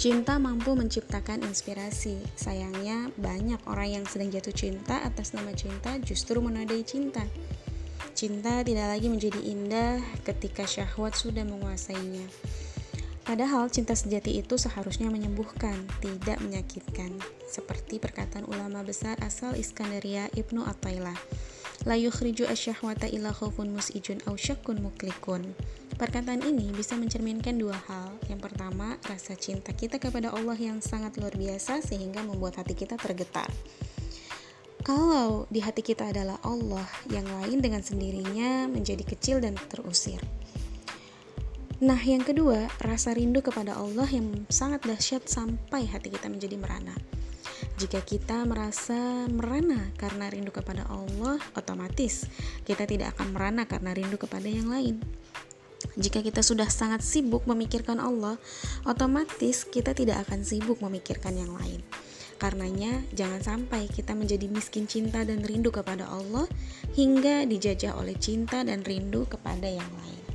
Cinta mampu menciptakan inspirasi. Sayangnya, banyak orang yang sedang jatuh cinta atas nama cinta justru menodai cinta. Cinta tidak lagi menjadi indah ketika syahwat sudah menguasainya. Padahal cinta sejati itu seharusnya menyembuhkan, tidak menyakitkan. Seperti perkataan ulama besar asal Iskandaria Ibnu Attailah. La yukhriju asyahwata illa khawfun mus'ijun au syakkun muklikun. Perkataan ini bisa mencerminkan dua hal. Yang pertama, rasa cinta kita kepada Allah yang sangat luar biasa sehingga membuat hati kita tergetar. Kalau di hati kita adalah Allah, yang lain dengan sendirinya menjadi kecil dan terusir. Nah, yang kedua, rasa rindu kepada Allah yang sangat dahsyat sampai hati kita menjadi merana. Jika kita merasa merana karena rindu kepada Allah, otomatis kita tidak akan merana karena rindu kepada yang lain. Jika kita sudah sangat sibuk memikirkan Allah, otomatis kita tidak akan sibuk memikirkan yang lain. Karenanya, jangan sampai kita menjadi miskin cinta dan rindu kepada Allah hingga dijajah oleh cinta dan rindu kepada yang lain.